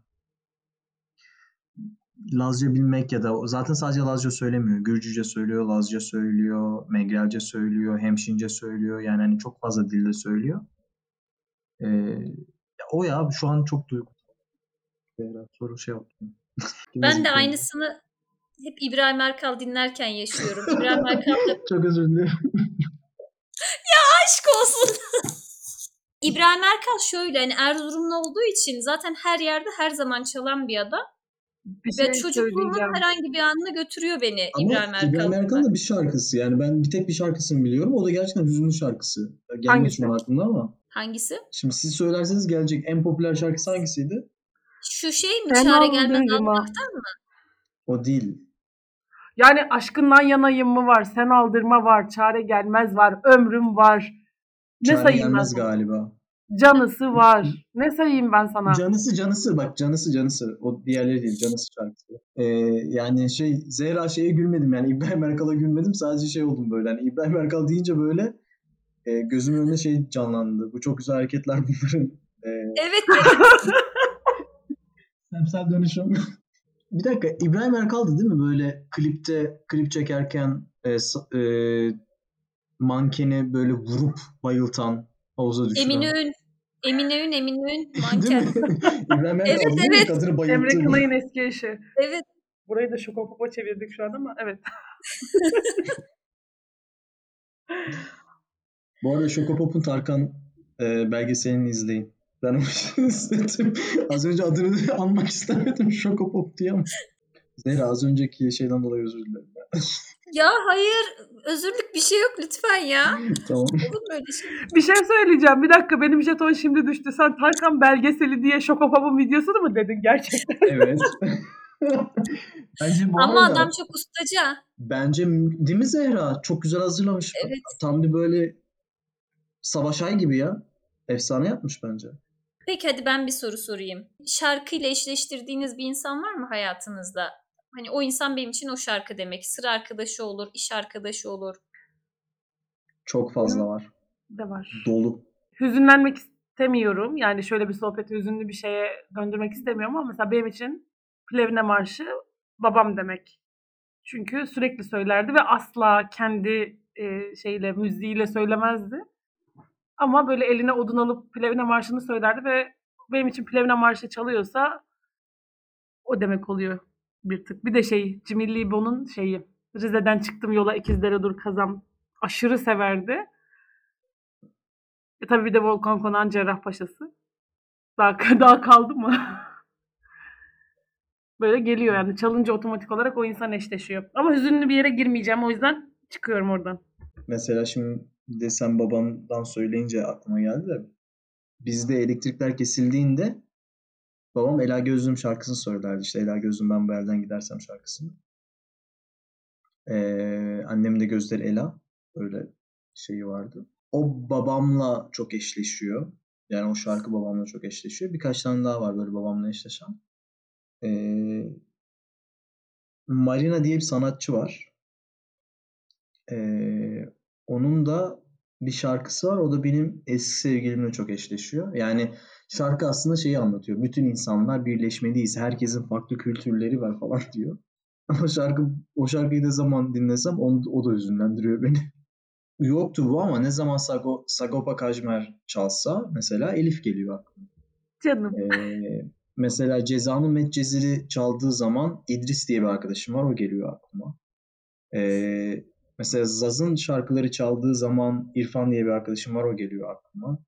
Lazca bilmek ya da zaten sadece Lazca söylemiyor. Gürcüce söylüyor, Lazca söylüyor, Megrelce söylüyor, Hemşince söylüyor. Yani hani çok fazla dilde söylüyor. Ee, o ya şu an çok duygusal. Zehra, soru şey yaptım. Ben de aynısını hep İbrahim Erkal dinlerken yaşıyorum. İbrahim Erkal da Çok özür dilerim. aşk olsun. İbrahim Erkal şöyle hani Erzurumlu olduğu için zaten her yerde her zaman çalan bir adam. Bir Ve şey çocukluğumun söyleyeceğim. herhangi bir anına götürüyor beni Ama İbrahim Erkal. İbrahim Erkal'ın da bir şarkısı. Yani ben bir tek bir şarkısını biliyorum. O da gerçekten hüzünlü şarkısı. Gelmiyor Hangisi? şu an aklımda ama. Hangisi? Şimdi siz söylerseniz gelecek en popüler şarkısı hangisiydi? Şu şey mi? Ben Çare gelmez almaktan mı? O değil. Yani aşkından yanayım mı var, sen aldırma var, çare gelmez var, ömrüm var. Ne Çare sayayım ben gelmez sana? galiba. Canısı var. Ne sayayım ben sana? Canısı canısı bak canısı canısı. O diğerleri değil canısı şarkısı. Ee, yani şey Zehra şeye gülmedim yani İbrahim Erkal'a gülmedim. Sadece şey oldum böyle. Hani İbrahim Erkal deyince böyle e, gözümün önünde şey canlandı. Bu çok güzel hareketler bunların. E, Evet. Semsel dönüşüm. bir dakika İbrahim Erkal'dı değil mi böyle klipte klip çekerken e, e, mankeni böyle vurup bayıltan havuza düşüren. Eminönü. Eminönü, Eminönü, Değil manken. mi? İbrahim Erkal Evet, evet. kadını Emre bayılttı? Kınay'ın eski eşi. Evet. Burayı da şokopopo çevirdik şu an ama evet. Bu arada Şokopop'un Tarkan e, belgeselini izleyin. Ben o. Az önce adını anmak istemedim Şokopop diye ama. Zehra az önceki şeyden dolayı özür dilerim. Ya hayır. Özürlük bir şey yok lütfen ya. tamam. Şey? Bir şey söyleyeceğim. Bir dakika benim jeton şimdi düştü. Sen Tarkan belgeseli diye Şokopop'un videosunu mu dedin gerçekten? Evet. Bence bu Ama arada- adam çok ustaca. Bence değil mi Zehra? Çok güzel hazırlamış. Evet. Tam bir böyle Savaş Ay gibi ya. Efsane yapmış bence. Peki hadi ben bir soru sorayım. Şarkıyla eşleştirdiğiniz bir insan var mı hayatınızda? Hani o insan benim için o şarkı demek. Sıra arkadaşı olur, iş arkadaşı olur. Çok fazla var. De var. Dolu. Hüzünlenmek istemiyorum. Yani şöyle bir sohbeti hüzünlü bir şeye döndürmek istemiyorum ama mesela benim için Plevne Marşı babam demek. Çünkü sürekli söylerdi ve asla kendi e, şeyle müziğiyle söylemezdi. Ama böyle eline odun alıp Plevne Marşı'nı söylerdi ve benim için Plevne Marşı çalıyorsa o demek oluyor bir tık. Bir de şey Cimilli İbo'nun şeyi Rize'den çıktım yola ikizlere dur kazam aşırı severdi. E tabii bir de Volkan Konan Cerrahpaşa'sı. Daha, daha kaldı mı? Böyle geliyor yani çalınca otomatik olarak o insan eşleşiyor. Ama hüzünlü bir yere girmeyeceğim o yüzden çıkıyorum oradan. Mesela şimdi de sen babandan söyleyince aklıma geldi de bizde elektrikler kesildiğinde babam Ela Gözlüm şarkısını söylerdi. İşte Ela Gözlüm ben bu yerden gidersem şarkısını. Ee, annemin de gözleri Ela. Öyle şeyi vardı. O babamla çok eşleşiyor. Yani o şarkı babamla çok eşleşiyor. Birkaç tane daha var böyle babamla eşleşen. Ee, Marina diye bir sanatçı var. Ee, onun da bir şarkısı var. O da benim eski sevgilimle çok eşleşiyor. Yani şarkı aslında şeyi anlatıyor. Bütün insanlar birleşmeliyiz. Herkesin farklı kültürleri var falan diyor. Ama şarkı o şarkıyı ne zaman dinlesem onu, o da hüzünlendiriyor beni. Yoktu bu ama ne zaman Sago, Sagopa Kajmer çalsa mesela Elif geliyor aklıma. Canım. Ee, mesela Ceza'nın Medcezir'i çaldığı zaman İdris diye bir arkadaşım var. O geliyor aklıma. Ee, mesela Zaz'ın şarkıları çaldığı zaman İrfan diye bir arkadaşım var. O geliyor aklıma.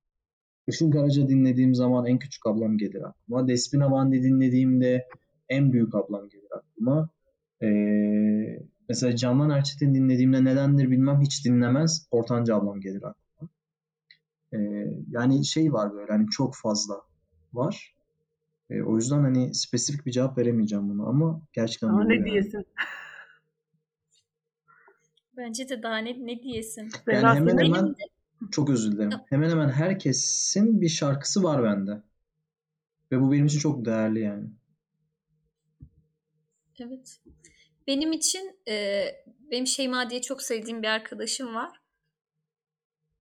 Işın Karaca dinlediğim zaman en küçük ablam gelir aklıma. Despina Bandi dinlediğimde en büyük ablam gelir aklıma. Ee, mesela Candan Erçetin dinlediğimde nedendir bilmem hiç dinlemez. Ortanca ablam gelir aklıma. Ee, yani şey var böyle hani çok fazla var. Ee, o yüzden hani spesifik bir cevap veremeyeceğim buna ama gerçekten Ama ne yani. diyesin? Bence de daha ne, ne diyesin. Yani Zehra hemen hemen çok özür dilerim. Hemen hemen herkesin bir şarkısı var bende. Ve bu benim için çok değerli yani. Evet. Benim için e, benim Şeyma diye çok sevdiğim bir arkadaşım var.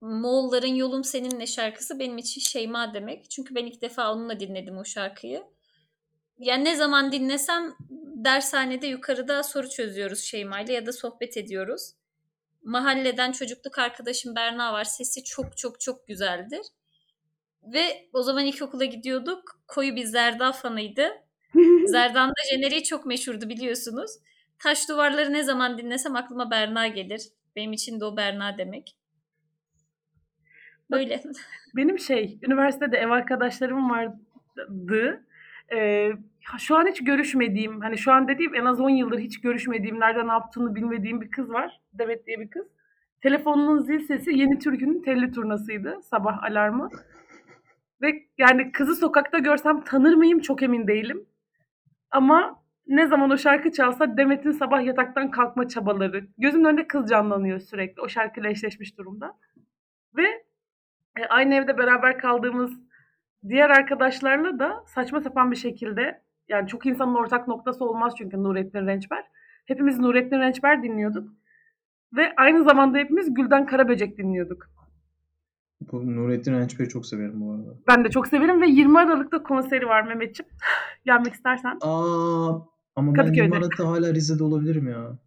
Moğolların Yolum Seninle şarkısı benim için Şeyma demek. Çünkü ben ilk defa onunla dinledim o şarkıyı. Yani ne zaman dinlesem dershanede yukarıda soru çözüyoruz Şeyma ile ya da sohbet ediyoruz. Mahalleden çocukluk arkadaşım Berna var. Sesi çok çok çok güzeldir. Ve o zaman ilkokula gidiyorduk. Koyu bir Zerda fanıydı. Zerdan'da jeneriği çok meşhurdu biliyorsunuz. Taş duvarları ne zaman dinlesem aklıma Berna gelir. Benim için de o Berna demek. Böyle. Benim şey, üniversitede ev arkadaşlarım vardı. Ee, şu an hiç görüşmediğim, hani şu an dediğim en az 10 yıldır hiç görüşmediğim, nerede ne yaptığını bilmediğim bir kız var. Demet diye bir kız. Telefonunun zil sesi Yeni Türkü'nün telli turnasıydı. Sabah alarmı. Ve yani kızı sokakta görsem tanır mıyım çok emin değilim. Ama ne zaman o şarkı çalsa Demet'in sabah yataktan kalkma çabaları. Gözümün önünde kız canlanıyor sürekli. O şarkıyla eşleşmiş durumda. Ve e, aynı evde beraber kaldığımız diğer arkadaşlarla da saçma sapan bir şekilde yani çok insanın ortak noktası olmaz çünkü Nurettin Rençber. Hepimiz Nurettin Rençber dinliyorduk. Ve aynı zamanda hepimiz Gülden Karaböcek dinliyorduk. Bu Nurettin Rençber'i çok severim bu arada. Ben de çok severim ve 20 Aralık'ta konseri var Mehmetciğim. Gelmek istersen Aa, ama ben Kadıköy'de. 20 Aralık'ta hala Rize'de olabilirim ya.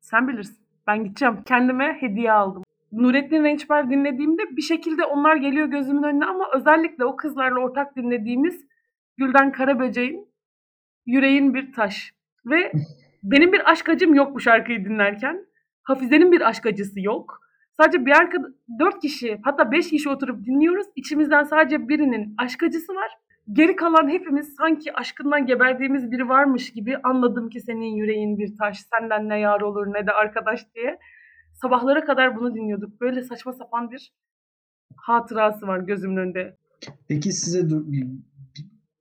sen bilirsin. Ben gideceğim. Kendime hediye aldım. Nurettin Rençber dinlediğimde bir şekilde onlar geliyor gözümün önüne ama özellikle o kızlarla ortak dinlediğimiz Gülden Karaböcek'in Yüreğin Bir Taş. Ve benim bir aşk acım yok bu şarkıyı dinlerken. Hafize'nin bir aşk acısı yok. Sadece bir arka dört kişi hatta beş kişi oturup dinliyoruz. İçimizden sadece birinin aşk acısı var. Geri kalan hepimiz sanki aşkından geberdiğimiz biri varmış gibi anladım ki senin yüreğin bir taş, senden ne yar olur ne de arkadaş diye. Sabahlara kadar bunu dinliyorduk. Böyle saçma sapan bir hatırası var gözümün önünde. Peki size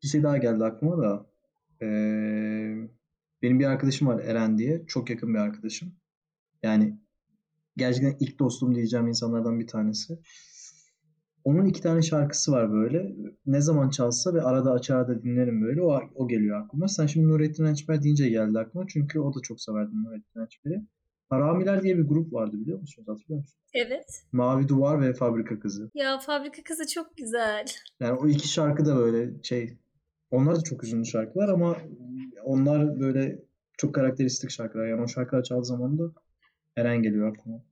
bir, şey daha geldi aklıma da. Ee, benim bir arkadaşım var Eren diye. Çok yakın bir arkadaşım. Yani gerçekten ilk dostum diyeceğim insanlardan bir tanesi. Onun iki tane şarkısı var böyle. Ne zaman çalsa ve arada açar da dinlerim böyle. O, o geliyor aklıma. Sen şimdi Nurettin Rençber deyince geldi aklıma. Çünkü o da çok severdi Nurettin Rençber'i. Haramiler diye bir grup vardı biliyor musunuz? Hatırlıyor musunuz? Evet. Mavi Duvar ve Fabrika Kızı. Ya Fabrika Kızı çok güzel. Yani o iki şarkı da böyle şey onlar da çok üzünlü şarkılar ama onlar böyle çok karakteristik şarkılar. Yani o şarkılar çaldığı zaman da Eren geliyor aklıma.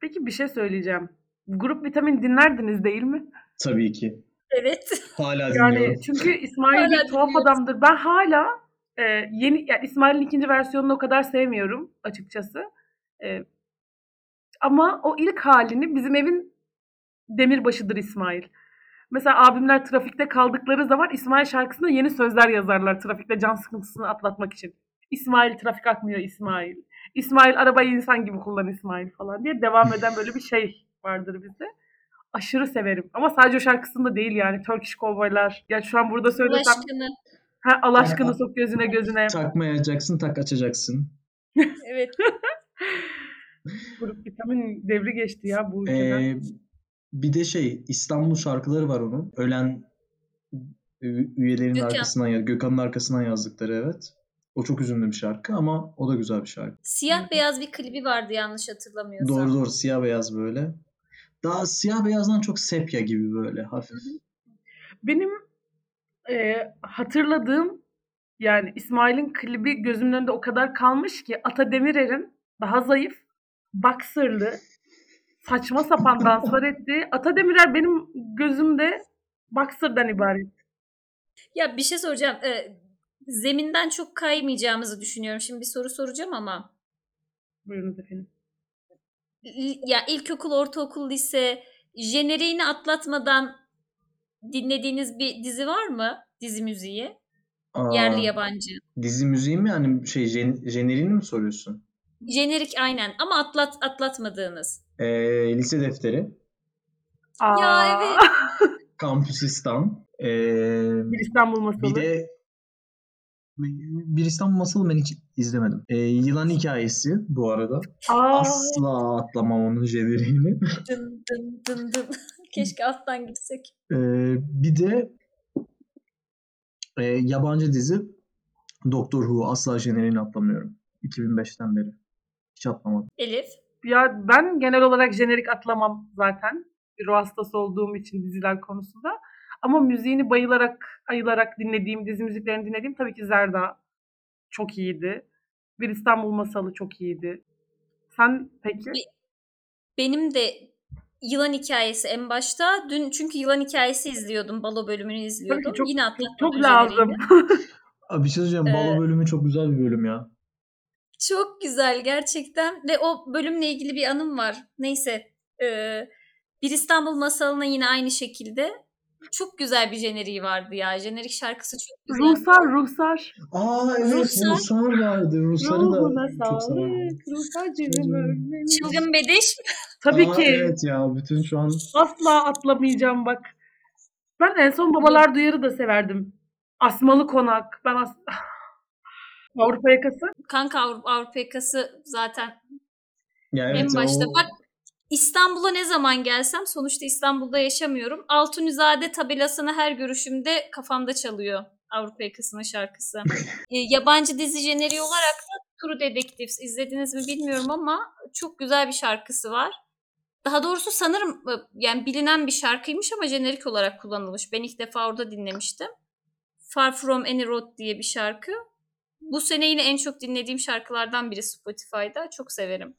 Peki bir şey söyleyeceğim. Grup vitamin dinlerdiniz değil mi? Tabii ki. Evet. Hala Yani dinliyorum. çünkü İsmail Hala bir tuhaf adamdır. Ben hala e, yeni yani İsmail'in ikinci versiyonunu o kadar sevmiyorum açıkçası. E, ama o ilk halini bizim evin demirbaşıdır İsmail. Mesela abimler trafikte kaldıkları zaman İsmail şarkısına yeni sözler yazarlar trafikte can sıkıntısını atlatmak için. İsmail trafik akmıyor İsmail. İsmail arabayı insan gibi kullan İsmail falan diye devam eden böyle bir şey vardır bizde. Aşırı severim. Ama sadece o şarkısında değil yani. Turkish Cowboy'lar. Ya şu an burada Allah söylesem aşkına. ha, Allah aşkına sok gözüne gözüne. Takmayacaksın, tak açacaksın. Evet. Grup vitamin devri geçti ya bu ülkeden. Ee, bir de şey İstanbul şarkıları var onun. Ölen üyelerin Gökhan. arkasından ya Gökhan'ın arkasından yazdıkları evet. O çok üzünlü bir şarkı ama o da güzel bir şarkı. Siyah beyaz bir klibi vardı yanlış hatırlamıyorsam. Doğru doğru siyah beyaz böyle. Daha siyah beyazdan çok sepya gibi böyle hafif. Benim e, hatırladığım yani İsmail'in klibi gözümün önünde o kadar kalmış ki Ata Demirer'in daha zayıf, baksırlı, saçma sapan danslar ettiği Ata Demirer benim gözümde baksırdan ibaret. Ya bir şey soracağım. Ee, zeminden çok kaymayacağımızı düşünüyorum. Şimdi bir soru soracağım ama. Buyurunuz efendim. Ya ilkokul, ortaokul, lise jeneriğini atlatmadan dinlediğiniz bir dizi var mı? Dizi müziği. Aa, Yerli yabancı. Dizi müziği mi yani şey jen, jenerini mi soruyorsun? Jenerik aynen ama atlat atlatmadığınız. Ee, lise defteri, Aa, Ya evet. Kampüsistan, ee, Bir İstanbul masalı. bir de bir İstanbul Masalı ben hiç izlemedim. Ee, yılan hikayesi bu arada. Aa, Asla atlamam onun jeneriğini. Dın dın dın dın. Keşke alttan gitsek. Ee, bir de e, yabancı dizi Doctor Who asla jeneriğini atlamıyorum. 2005'ten beri. Hiç atlamadım. Elif. Ya ben genel olarak jenerik atlamam zaten. Bir ruh hastası olduğum için diziler konusunda. Ama müziğini bayılarak, ayılarak dinlediğim, dizi müziklerini dinlediğim tabii ki Zerda. Çok iyiydi. Bir İstanbul Masalı çok iyiydi. Sen peki? Benim de yılan hikayesi en başta. Dün çünkü yılan hikayesi izliyordum. Balo bölümünü izliyordum. çok- Yine atlatmadım Çok lazım. jeneriğini. Abi bir şey söyleyeceğim. Balo Ee, bölümü çok güzel bir bölüm ya. Çok güzel gerçekten ve o bölümle ilgili bir anım var. Neyse. eee, bir İstanbul masalına yine aynı şekilde çok güzel bir jeneriği vardı ya. Jenerik şarkısı çok güzel. Ruhsar, Ruhsar. Aa evet Ruslar- Ruslar vardı. Ruhuna da çok severdim. sağlık. Ruhsarcığım ölmemiş. Çılgın Bediş. Tabii Aa, ki. Evet ya bütün şu an Asla atlamayacağım bak. Ben en son Babalar Duyar'ı da severdim. Asmalı Konak. Ben as Avrupa Yakası. Kanka Avrupa, Avrupa yakası zaten ya evet en başta. o- Bak İstanbul'a ne zaman gelsem sonuçta İstanbul'da yaşamıyorum. Altunizade tabelasını her görüşümde kafamda çalıyor Avrupa yakasının şarkısı. E, yabancı dizi jeneriği olarak da True Detectives izlediniz mi bilmiyorum ama çok güzel bir şarkısı var. Daha doğrusu sanırım e, yani bilinen bir şarkıymış ama jenerik olarak kullanılmış. Ben ilk defa orada dinlemiştim. Far From Any Road diye bir şarkı. Bu sene yine en çok dinlediğim şarkılardan biri Spotify'da. Çok severim.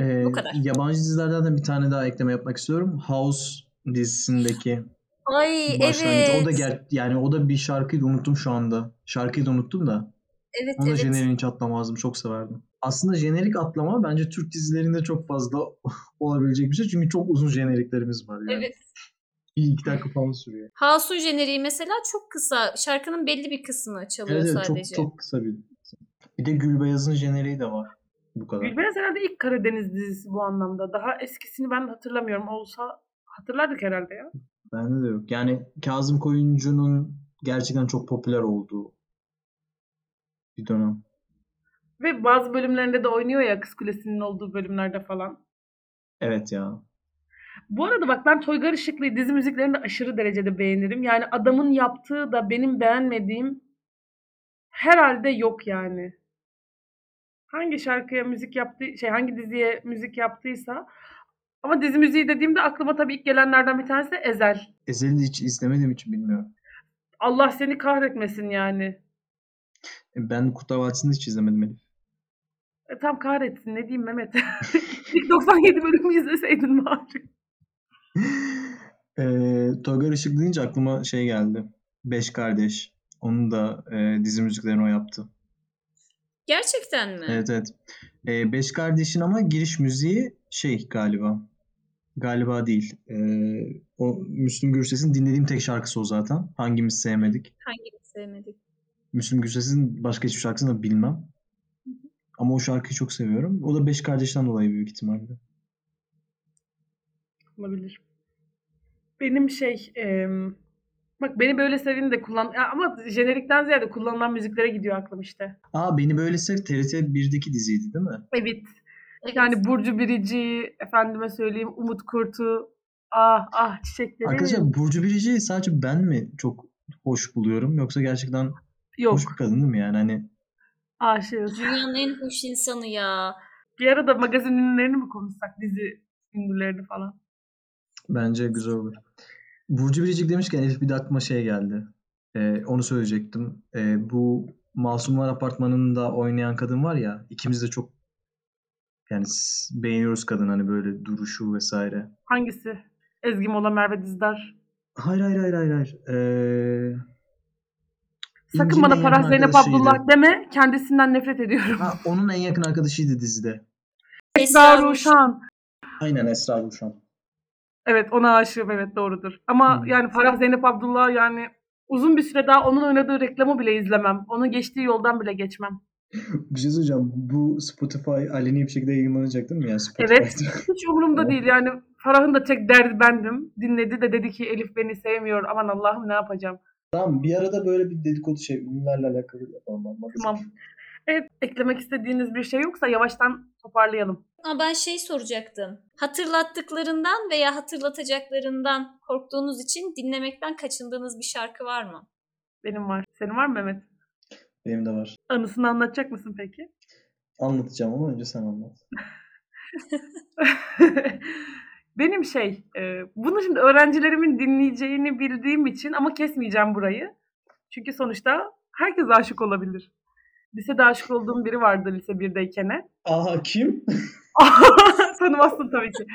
Ee, Bu kadar. Yabancı dizilerden de bir tane daha ekleme yapmak istiyorum. House dizisindeki Ay başlangıç. evet. O da ger yani o da bir şarkıydı unuttum şu anda. Şarkıyı da unuttum da. Evet Onu da evet. jeneriğini hiç atlamazdım. Çok severdim. Aslında jenerik atlama bence Türk dizilerinde çok fazla olabilecek bir şey. Çünkü çok uzun jeneriklerimiz var yani. Evet. Bir iki dakika falan sürüyor. House'un jeneriği mesela çok kısa. Şarkının belli bir kısmı çalıyor Evet, evet çok, sadece. çok kısa bir. Bir de Gülbeyaz'ın jeneriği de var. Bu kadar. Gülbeyaz herhalde ilk Karadeniz dizisi bu anlamda. Daha eskisini ben hatırlamıyorum. Olsa hatırlardık herhalde ya. Bende de yok. Yani Kazım Koyuncu'nun gerçekten çok popüler olduğu bir dönem. Ve bazı bölümlerinde de oynuyor ya Kız Kulesi'nin olduğu bölümlerde falan. Evet ya. Bu arada bak ben Toygar Işıklı'yı dizi müziklerini de aşırı derecede beğenirim. Yani adamın yaptığı da benim beğenmediğim herhalde yok yani. Hangi şarkıya müzik yaptı, şey hangi diziye müzik yaptıysa ama dizi müziği dediğimde aklıma tabii ilk gelenlerden bir tanesi Ezel. Ezel'i hiç izlemediğim için bilmiyorum. Allah seni kahretmesin yani. E, Ben Kurtlar Vadisi'ni hiç izlemedim Elif. E, tam kahretsin ne diyeyim Mehmet. İlk 97 bölümü izleseydin bari. Eee Toygar Işık deyince aklıma şey geldi. Beş Kardeş. Onun da e, dizi müziklerini o yaptı. Gerçekten mi? Evet evet. E, Beş Kardeş'in ama giriş müziği şey galiba. Galiba değil. E, o Müslüm Gürses'in dinlediğim tek şarkısı o zaten. Hangimiz sevmedik. Hangini sevmedik? Müslüm Gürses'in başka hiçbir şarkısını da bilmem. Ama o şarkıyı çok seviyorum. O da Beş Kardeş'ten dolayı büyük ihtimalle. Olabilir. Benim şey em, bak beni böyle sevin de kullan ya ama jenerikten ziyade kullanılan müziklere gidiyor aklım işte. Aa Beni Böyle Sev TRT 1'deki diziydi değil mi? Evet. Yani Burcu Birici, efendime söyleyeyim Umut Kurt'u, ah ah çiçekleri. Arkadaşlar Burcu Biricik'i sadece ben mi çok hoş buluyorum yoksa gerçekten Yok, hoş bir kadın değil mi yani hani aşığız. Dünyanın en hoş insanı ya. Bir ara da magazin ünlülerini mi konuşsak, dizi ünlülerini falan. Bence güzel olur. Burcu Biricik demişken Elif bir de aklıma şey geldi. Ee, onu söyleyecektim. Ee, bu Masumlar Apartmanı'nda oynayan kadın var ya ikimiz de çok yani beğeniyoruz kadın hani böyle duruşu vesaire. Hangisi? Ezgi Mola, Merve Dizdar. Hayır hayır hayır hayır hayır. Ee, Sakın bana Farah Zeynep. Abdullah deme. Kendisinden nefret ediyorum. Ha, onun en yakın arkadaşıydı dizide. Esra Ruşan. Aynen Esra Ruşan. Evet ona aşığım evet doğrudur. Ama Hı. yani Farah Zeynep Abdullah yani uzun bir süre daha onun oynadığı reklamı bile izlemem. Onun geçtiği yoldan bile geçmem. Bir şey söyleyeceğim. Bu Spotify aleni bir şekilde yayınlanacak değil mi ya? Spotify'da? Evet. Hiç umurumda değil yani. Farah'ın da tek derdi bendim. Dinledi de dedi ki Elif beni sevmiyor. Aman Allah'ım ne yapacağım. Tamam bir arada böyle bir dedikodu şey ünlülerle alakalı yapalım. Tamam. Evet eklemek istediğiniz bir şey yoksa yavaştan toparlayalım. Ama ben şey soracaktım. Hatırlattıklarından veya hatırlatacaklarından korktuğunuz için dinlemekten kaçındığınız bir şarkı var mı? Benim var. Senin var mı Mehmet? Benim de var. Anısını anlatacak mısın peki? Anlatacağım ama önce sen anlat. Benim şey, e, bunu şimdi öğrencilerimin dinleyeceğini bildiğim için ama kesmeyeceğim burayı. Çünkü sonuçta herkes aşık olabilir. Lisede aşık olduğum biri vardı lise 1'deyken. Aha kim? Tanımazsın tabii ki.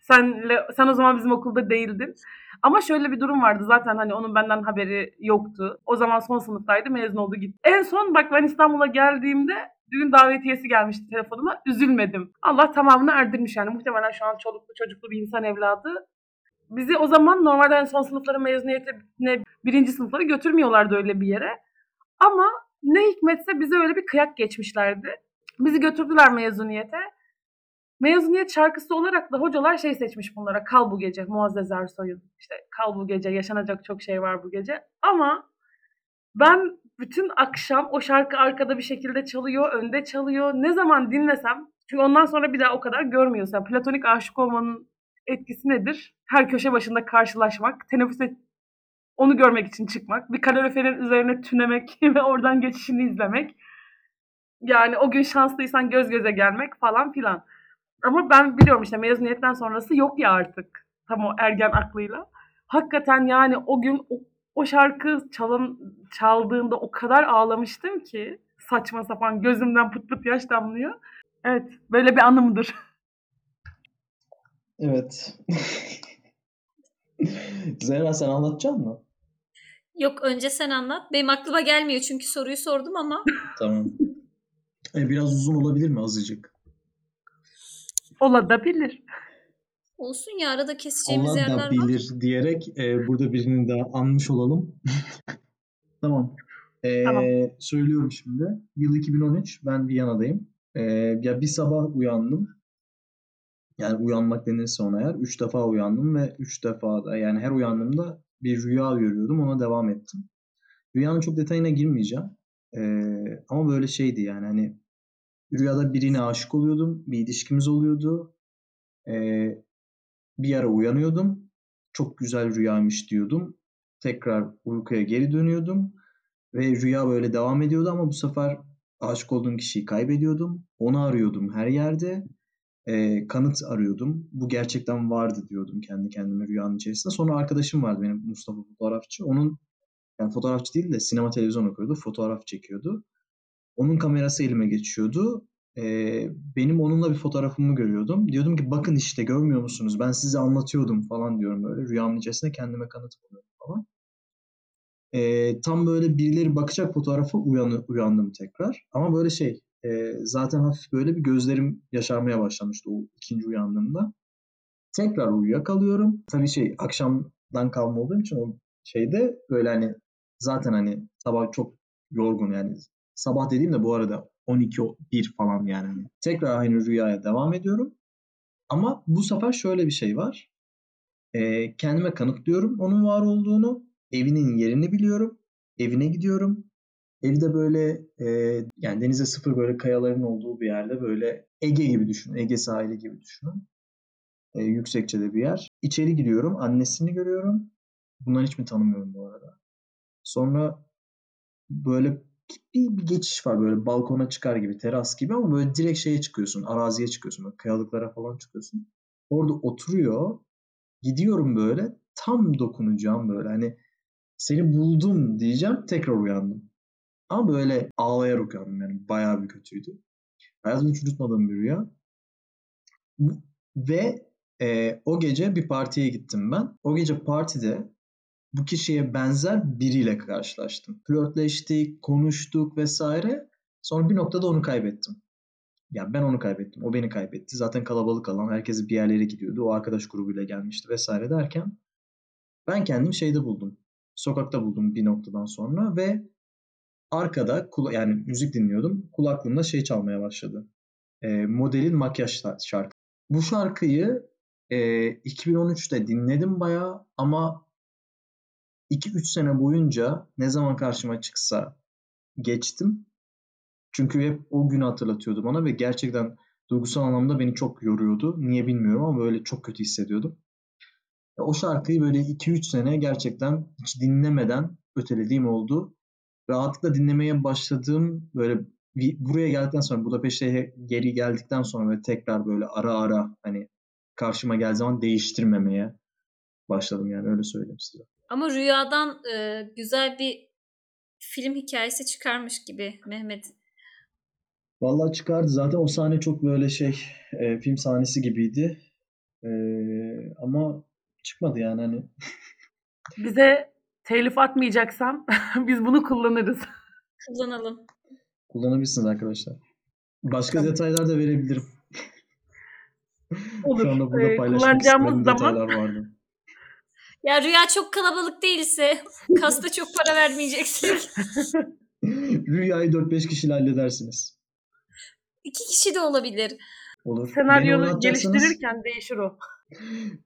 Senle, sen o zaman bizim okulda değildin. Ama şöyle bir durum vardı zaten hani onun benden haberi yoktu. O zaman son sınıftaydı mezun oldu gitti. En son bak ben İstanbul'a geldiğimde düğün davetiyesi gelmişti telefonuma. Üzülmedim. Allah tamamını erdirmiş yani. Muhtemelen şu an çoluklu çocuklu bir insan evladı. Bizi o zaman normalde hani son sınıfların mezuniyetine birinci sınıfları götürmüyorlardı öyle bir yere. Ama ne hikmetse bize öyle bir kıyak geçmişlerdi. Bizi götürdüler mezuniyete. Mezuniyet şarkısı olarak da hocalar şey seçmiş bunlara. Kal bu gece. Muazzez Ersoy'un. İşte kal bu gece. Yaşanacak çok şey var bu gece. Ama ben bütün akşam o şarkı arkada bir şekilde çalıyor. Önde çalıyor. Ne zaman dinlesem. Çünkü ondan sonra bir daha o kadar görmüyorsun. Platonik aşık olmanın etkisi nedir? Her köşe başında karşılaşmak. Teneffüse onu görmek için çıkmak. Bir kaloriferin üzerine tünemek ve oradan geçişini izlemek. Yani o gün şanslıysan göz göze gelmek falan filan. Ama ben biliyorum işte mezuniyetten sonrası yok ya artık. Tam o ergen aklıyla. Hakikaten yani o gün o, o şarkı çalın, çaldığında o kadar ağlamıştım ki saçma sapan gözümden pıt pıt yaş damlıyor. Evet böyle bir anımdır. Evet. Zehra sen anlatacak mı? Yok önce sen anlat. Benim aklıma gelmiyor çünkü soruyu sordum ama. Tamam. E, biraz uzun olabilir mi azıcık? Olabilir. Olsun ya arada keseceğimiz yerler Allah da var. bilir diyerek e, burada birini daha anmış olalım. tamam. E, Tamam. Söylüyorum şimdi. Yıl 2013. Ben Viyana'dayım. E, ya bir sabah uyandım. Yani uyanmak denirse ona eğer. Üç defa uyandım ve üç defa da yani her uyandığımda bir rüya görüyordum. Ona devam ettim. Rüyanın çok detayına girmeyeceğim. E, ama böyle şeydi yani hani rüyada birine aşık oluyordum. Bir ilişkimiz oluyordu. E, bir ara uyanıyordum. Çok güzel rüyaymış diyordum. Tekrar uykuya geri dönüyordum. Ve rüya böyle devam ediyordu ama bu sefer aşık olduğum kişiyi kaybediyordum. Onu arıyordum her yerde. Ee, kanıt arıyordum. Bu gerçekten vardı diyordum kendi kendime rüyanın içerisinde. Sonra arkadaşım vardı benim Mustafa fotoğrafçı. Onun Yani fotoğrafçı değil de sinema televizyon okuyordu. Fotoğraf çekiyordu. Onun kamerası elime geçiyordu. Ee, benim onunla bir fotoğrafımı görüyordum. Diyordum ki bakın işte görmüyor musunuz? Ben size anlatıyordum falan diyorum böyle. Rüyamın içerisinde kendime kanıt buluyorum falan. Ee, tam böyle birileri bakacak fotoğrafa uyanı, uyandım tekrar. Ama böyle şey e, zaten hafif böyle bir gözlerim yaşarmaya başlamıştı o ikinci uyandığımda. Tekrar uyuyakalıyorum. Tabii şey akşamdan kalma olduğum için o şeyde böyle hani zaten hani sabah çok yorgun yani. Sabah dediğim de bu arada 12-1 falan yani. Hani tekrar aynı rüyaya devam ediyorum. Ama bu sefer şöyle bir şey var. Ee, kendime kanıtlıyorum onun var olduğunu. Evinin yerini biliyorum. Evine gidiyorum. Evde böyle e, yani denize sıfır böyle kayaların olduğu bir yerde böyle Ege gibi düşünün. Ege sahili gibi düşünün. E, yüksekçede bir yer. İçeri giriyorum. Annesini görüyorum. Bunları hiç mi tanımıyorum bu arada. Sonra böyle bir, bir geçiş var böyle balkona çıkar gibi teras gibi ama böyle direkt şeye çıkıyorsun araziye çıkıyorsun böyle kayalıklara falan çıkıyorsun. Orada oturuyor gidiyorum böyle tam dokunacağım böyle hani seni buldum diyeceğim tekrar uyandım. Ama böyle ağlayarak uyandım yani bayağı bir kötüydü. Hayatımda hiç unutmadığım bir rüya. Ve e, o gece bir partiye gittim ben. O gece partide bu kişiye benzer biriyle karşılaştım. Flörtleştik, konuştuk vesaire. Sonra bir noktada onu kaybettim. Yani ben onu kaybettim. O beni kaybetti. Zaten kalabalık alan. Herkes bir yerlere gidiyordu. O arkadaş grubuyla gelmişti vesaire derken ben kendimi şeyde buldum. Sokakta buldum bir noktadan sonra ve arkada yani müzik dinliyordum. Kulaklığımda şey çalmaya başladı. E, modelin makyaj şarkı. Bu şarkıyı e, 2013'te dinledim bayağı ama 2-3 sene boyunca ne zaman karşıma çıksa geçtim. Çünkü hep o günü hatırlatıyordu bana ve gerçekten duygusal anlamda beni çok yoruyordu. Niye bilmiyorum ama böyle çok kötü hissediyordum. O şarkıyı böyle 2-3 sene gerçekten hiç dinlemeden ötelediğim oldu. Rahatlıkla dinlemeye başladığım böyle buraya geldikten sonra Budapeşte'ye geri geldikten sonra ve tekrar böyle ara ara hani karşıma geldiği zaman değiştirmemeye başladım yani öyle söyleyeyim size. Ama rüyadan e, güzel bir film hikayesi çıkarmış gibi Mehmet. Vallahi çıkardı. Zaten o sahne çok böyle şey e, film sahnesi gibiydi. E, ama çıkmadı yani hani. Bize telif atmayacaksan biz bunu kullanırız. Kullanalım. Kullanabilirsiniz arkadaşlar. Başka tamam. detaylar da verebilirim. Olur. Şu anda burada paylaşmak istediğim detaylar vardı. Ya rüya çok kalabalık değilse kasta çok para vermeyeceksek. Rüyayı 4-5 kişiyle halledersiniz. İki kişi de olabilir. Olur. Senaryonu geliştirirken değişir o.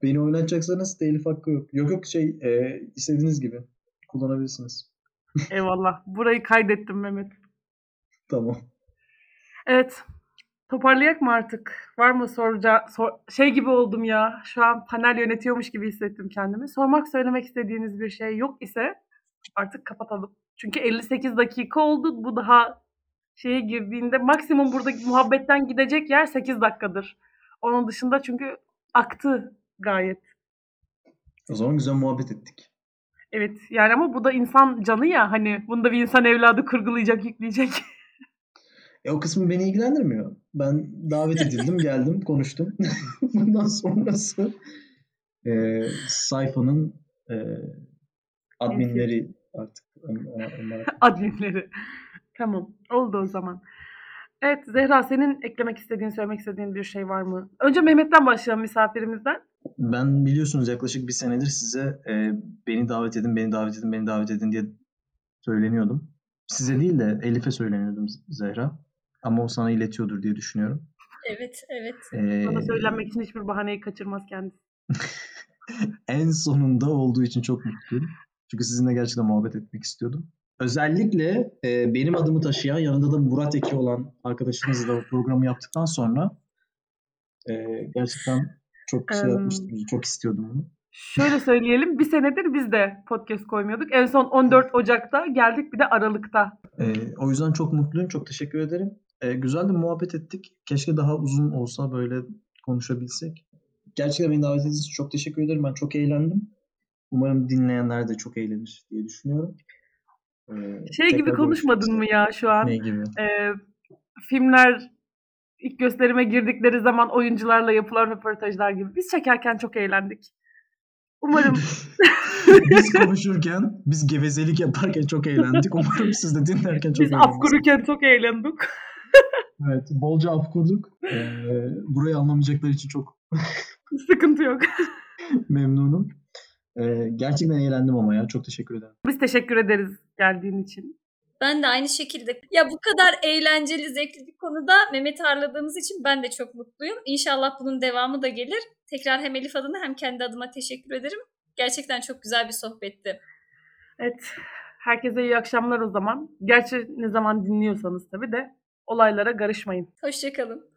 Beni oynatacaksanız telif hakkı yok. Yok yok şey e, istediğiniz gibi kullanabilirsiniz. Eyvallah. Burayı kaydettim Mehmet. Tamam. Evet. Toparlayak mı artık? Var mı soracağı sor, şey gibi oldum ya. Şu an panel yönetiyormuş gibi hissettim kendimi. Sormak söylemek istediğiniz bir şey yok ise artık kapatalım. Çünkü 58 dakika oldu. Bu daha şeye girdiğinde maksimum buradaki muhabbetten gidecek yer 8 dakikadır. Onun dışında çünkü aktı gayet. O zaman güzel muhabbet ettik. Evet yani ama bu da insan canı ya hani bunda bir insan evladı kurgulayacak, yükleyecek. E o kısmı beni ilgilendirmiyor. Ben davet edildim, geldim, konuştum. Bundan sonrası e, sayfanın e, adminleri artık onlara. adminleri. Tamam. Oldu o zaman. Evet Zehra senin eklemek istediğin, söylemek istediğin bir şey var mı? Önce Mehmet'ten başlayalım misafirimizden. Ben biliyorsunuz yaklaşık bir senedir size e, beni davet edin, beni davet edin, beni davet edin diye söyleniyordum. Size değil de Elif'e söyleniyordum Zehra. Ama o sana iletiyordur diye düşünüyorum. Evet, evet. Ee, Bana söylenmek için hiçbir bahaneyi kaçırmaz kendisi. en sonunda olduğu için çok mutluyum. Çünkü sizinle gerçekten muhabbet etmek istiyordum. Özellikle e, benim adımı taşıyan, yanında da Murat Eki olan arkadaşımızla da programı yaptıktan sonra e, gerçekten çok şey yapmıştım, çok istiyordum bunu. Şöyle söyleyelim, bir senedir biz de podcast koymuyorduk. En son 14 Ocak'ta geldik, bir de Aralık'ta. E, o yüzden çok mutluyum, çok teşekkür ederim. E, güzel de muhabbet ettik. Keşke daha uzun olsa böyle konuşabilsek. Gerçekten beni davet ettiğiniz için çok teşekkür ederim. Ben çok eğlendim. Umarım dinleyenler de çok eğlenir diye düşünüyorum. Ee, Şey gibi konuşmadın mı ya şu an? Ne gibi? Ee, filmler ilk gösterime girdikleri zaman oyuncularla yapılan röportajlar gibi. Biz çekerken çok eğlendik. Umarım biz konuşurken, biz gevezelik yaparken çok eğlendik. Umarım siz de dinlerken çok biz afkururken çok eğlendik. Evet, bolca af kurduk. Ee, burayı anlamayacaklar için çok Sıkıntı yok. memnunum. Ee, gerçekten eğlendim ama ya. Çok teşekkür ederim. Biz teşekkür ederiz geldiğin için. Ben de aynı şekilde. Ya bu kadar eğlenceli, zevkli bir konuda Mehmet'i ağırladığımız için ben de çok mutluyum. İnşallah bunun devamı da gelir. Tekrar hem Elif adına hem kendi adıma teşekkür ederim. Gerçekten çok güzel bir sohbetti. Evet. Herkese iyi akşamlar o zaman. Gerçi ne zaman dinliyorsanız tabii de olaylara karışmayın. Hoşçakalın.